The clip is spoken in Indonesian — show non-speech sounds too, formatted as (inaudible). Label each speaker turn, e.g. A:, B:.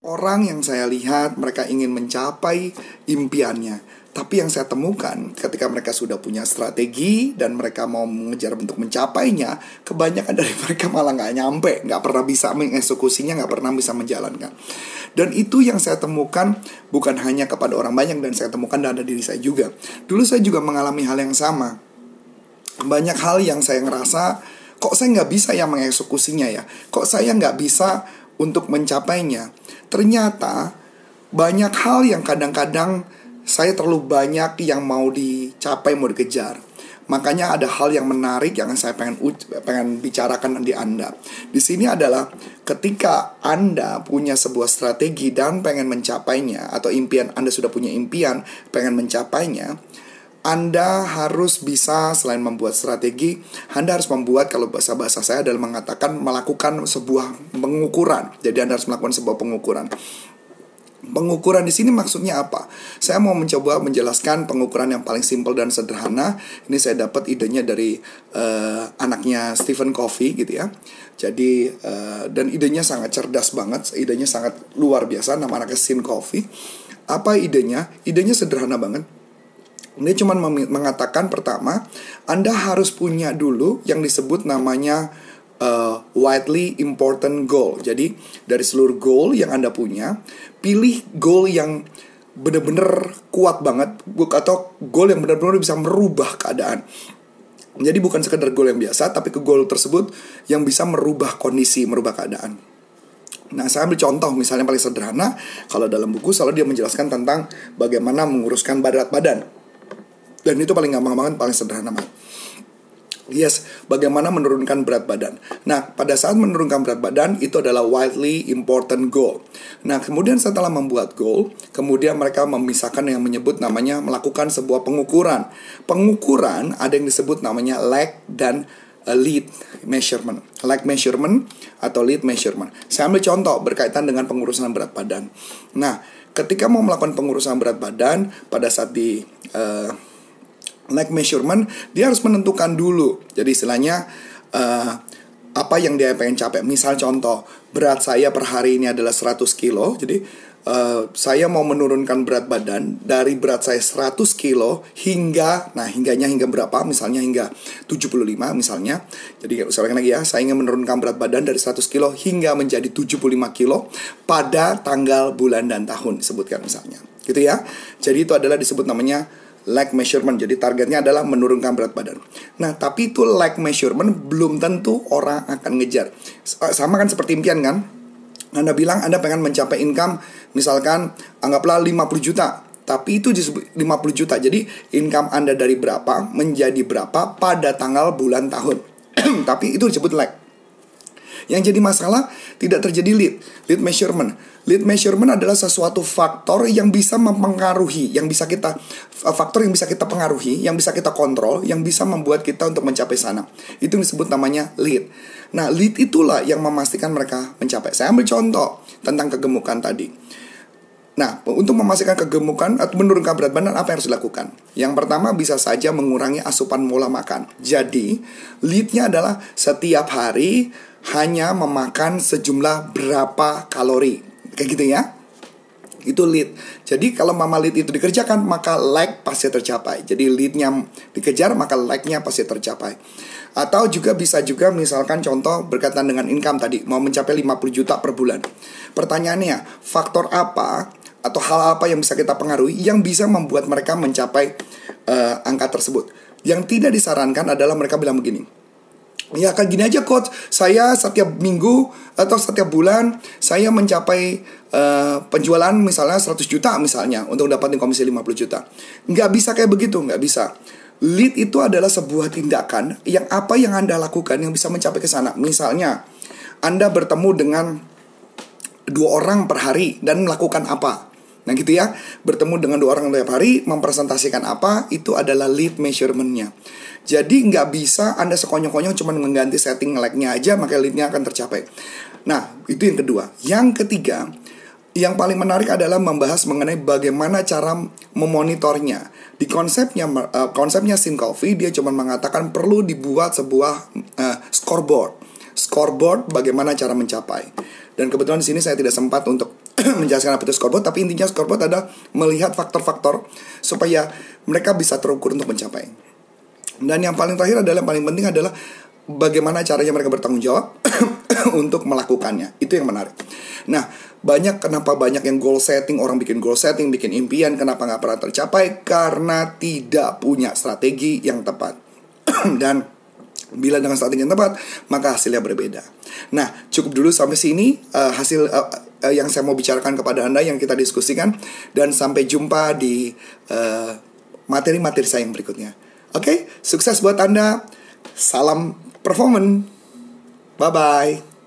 A: Orang yang saya lihat mereka ingin mencapai impiannya, tapi yang saya temukan ketika mereka sudah punya strategi dan mereka mau mengejar untuk mencapainya, kebanyakan dari (laughs) mereka malah nggak nyampe, nggak pernah bisa mengeksekusinya, nggak pernah bisa menjalankan. Dan itu yang saya temukan bukan hanya kepada orang banyak dan saya temukan ada diri saya juga. Dulu saya juga mengalami hal yang sama. Banyak hal yang saya ngerasa kok saya nggak bisa ya mengeksekusinya ya, kok saya nggak bisa untuk mencapainya. Ternyata banyak hal yang kadang-kadang saya terlalu banyak yang mau dicapai, mau dikejar. Makanya ada hal yang menarik yang saya pengen pengen bicarakan di Anda. Di sini adalah ketika Anda punya sebuah strategi dan pengen mencapainya atau impian Anda sudah punya impian pengen mencapainya, anda harus bisa selain membuat strategi, Anda harus membuat kalau bahasa-bahasa saya adalah mengatakan melakukan sebuah pengukuran. Jadi Anda harus melakukan sebuah pengukuran. Pengukuran di sini maksudnya apa? Saya mau mencoba menjelaskan pengukuran yang paling simpel dan sederhana. Ini saya dapat idenya dari uh, anaknya Stephen Covey gitu ya. Jadi uh, dan idenya sangat cerdas banget, idenya sangat luar biasa. Nama anaknya Stephen Covey. Apa idenya? Idenya sederhana banget dia cuma mengatakan pertama, Anda harus punya dulu yang disebut namanya uh, widely important goal. Jadi dari seluruh goal yang Anda punya, pilih goal yang benar-benar kuat banget atau goal yang benar-benar bisa merubah keadaan. Jadi bukan sekedar goal yang biasa, tapi ke goal tersebut yang bisa merubah kondisi, merubah keadaan. Nah, saya ambil contoh misalnya paling sederhana, kalau dalam buku selalu dia menjelaskan tentang bagaimana menguruskan berat badan. Dan itu paling gampang banget, paling sederhana banget. Yes, bagaimana menurunkan berat badan. Nah, pada saat menurunkan berat badan itu adalah widely important goal. Nah, kemudian setelah membuat goal, kemudian mereka memisahkan yang menyebut namanya melakukan sebuah pengukuran. Pengukuran ada yang disebut namanya leg dan uh, lead measurement. Leg measurement atau lead measurement. Saya ambil contoh berkaitan dengan pengurusan berat badan. Nah, ketika mau melakukan pengurusan berat badan pada saat di uh, like measurement dia harus menentukan dulu. Jadi istilahnya uh, apa yang dia pengen capai. Misal contoh berat saya per hari ini adalah 100 kilo. Jadi uh, saya mau menurunkan berat badan dari berat saya 100 kilo hingga nah hingganya hingga berapa? Misalnya hingga 75 misalnya. Jadi usahakan lagi ya saya ingin menurunkan berat badan dari 100 kilo hingga menjadi 75 kilo pada tanggal bulan dan tahun. Disebutkan misalnya. Gitu ya. Jadi itu adalah disebut namanya leg measurement. Jadi targetnya adalah menurunkan berat badan. Nah, tapi itu leg measurement belum tentu orang akan ngejar. Sama kan seperti impian kan? Anda bilang Anda pengen mencapai income misalkan anggaplah 50 juta. Tapi itu disebut 50 juta. Jadi income Anda dari berapa menjadi berapa pada tanggal bulan tahun. (clears throat) tapi itu disebut leg. Yang jadi masalah tidak terjadi lead, lead measurement. Lead measurement adalah sesuatu faktor yang bisa mempengaruhi, yang bisa kita eh, faktor yang bisa kita pengaruhi, yang bisa kita kontrol, yang bisa membuat kita untuk mencapai sana. Itu yang disebut namanya lead. Nah, lead itulah yang memastikan mereka mencapai. Saya ambil contoh tentang kegemukan tadi. Nah, untuk memastikan kegemukan atau menurunkan berat badan apa yang harus dilakukan? Yang pertama bisa saja mengurangi asupan pola makan. Jadi, leadnya adalah setiap hari hanya memakan sejumlah berapa kalori. Kayak gitu ya. Itu lead. Jadi kalau mama lead itu dikerjakan, maka like pasti tercapai. Jadi leadnya dikejar, maka like-nya pasti tercapai. Atau juga bisa juga misalkan contoh berkaitan dengan income tadi, mau mencapai 50 juta per bulan. Pertanyaannya, faktor apa atau hal apa yang bisa kita pengaruhi yang bisa membuat mereka mencapai uh, angka tersebut? Yang tidak disarankan adalah mereka bilang begini, Ya kan gini aja coach, saya setiap minggu atau setiap bulan saya mencapai uh, penjualan misalnya 100 juta misalnya untuk dapatin komisi 50 juta. Nggak bisa kayak begitu, nggak bisa. Lead itu adalah sebuah tindakan yang apa yang Anda lakukan yang bisa mencapai ke sana. Misalnya, Anda bertemu dengan dua orang per hari dan melakukan apa? Nah gitu ya, bertemu dengan dua orang tiap hari, mempresentasikan apa, itu adalah lead measurementnya. Jadi nggak bisa Anda sekonyong-konyong cuma mengganti setting like-nya aja maka lead-nya akan tercapai. Nah, itu yang kedua. Yang ketiga, yang paling menarik adalah membahas mengenai bagaimana cara memonitornya. Di konsepnya uh, konsepnya Sin Coffee dia cuma mengatakan perlu dibuat sebuah uh, scoreboard. Scoreboard bagaimana cara mencapai. Dan kebetulan di sini saya tidak sempat untuk (clears throat) menjelaskan apa itu scoreboard, tapi intinya scoreboard adalah melihat faktor-faktor supaya mereka bisa terukur untuk mencapai. Dan yang paling terakhir adalah yang paling penting adalah bagaimana caranya mereka bertanggung jawab (clears throat) untuk melakukannya. Itu yang menarik. Nah, banyak kenapa banyak yang goal setting orang bikin goal setting bikin impian kenapa nggak pernah tercapai karena tidak punya strategi yang tepat (clears throat) dan bila dengan strategi yang tepat maka hasilnya berbeda nah cukup dulu sampai sini uh, hasil uh, uh, yang saya mau bicarakan kepada anda yang kita diskusikan. Dan sampai jumpa di materi-materi uh, saya yang berikutnya. Oke? Okay? sukses buat anda. Salam performance. Bye bye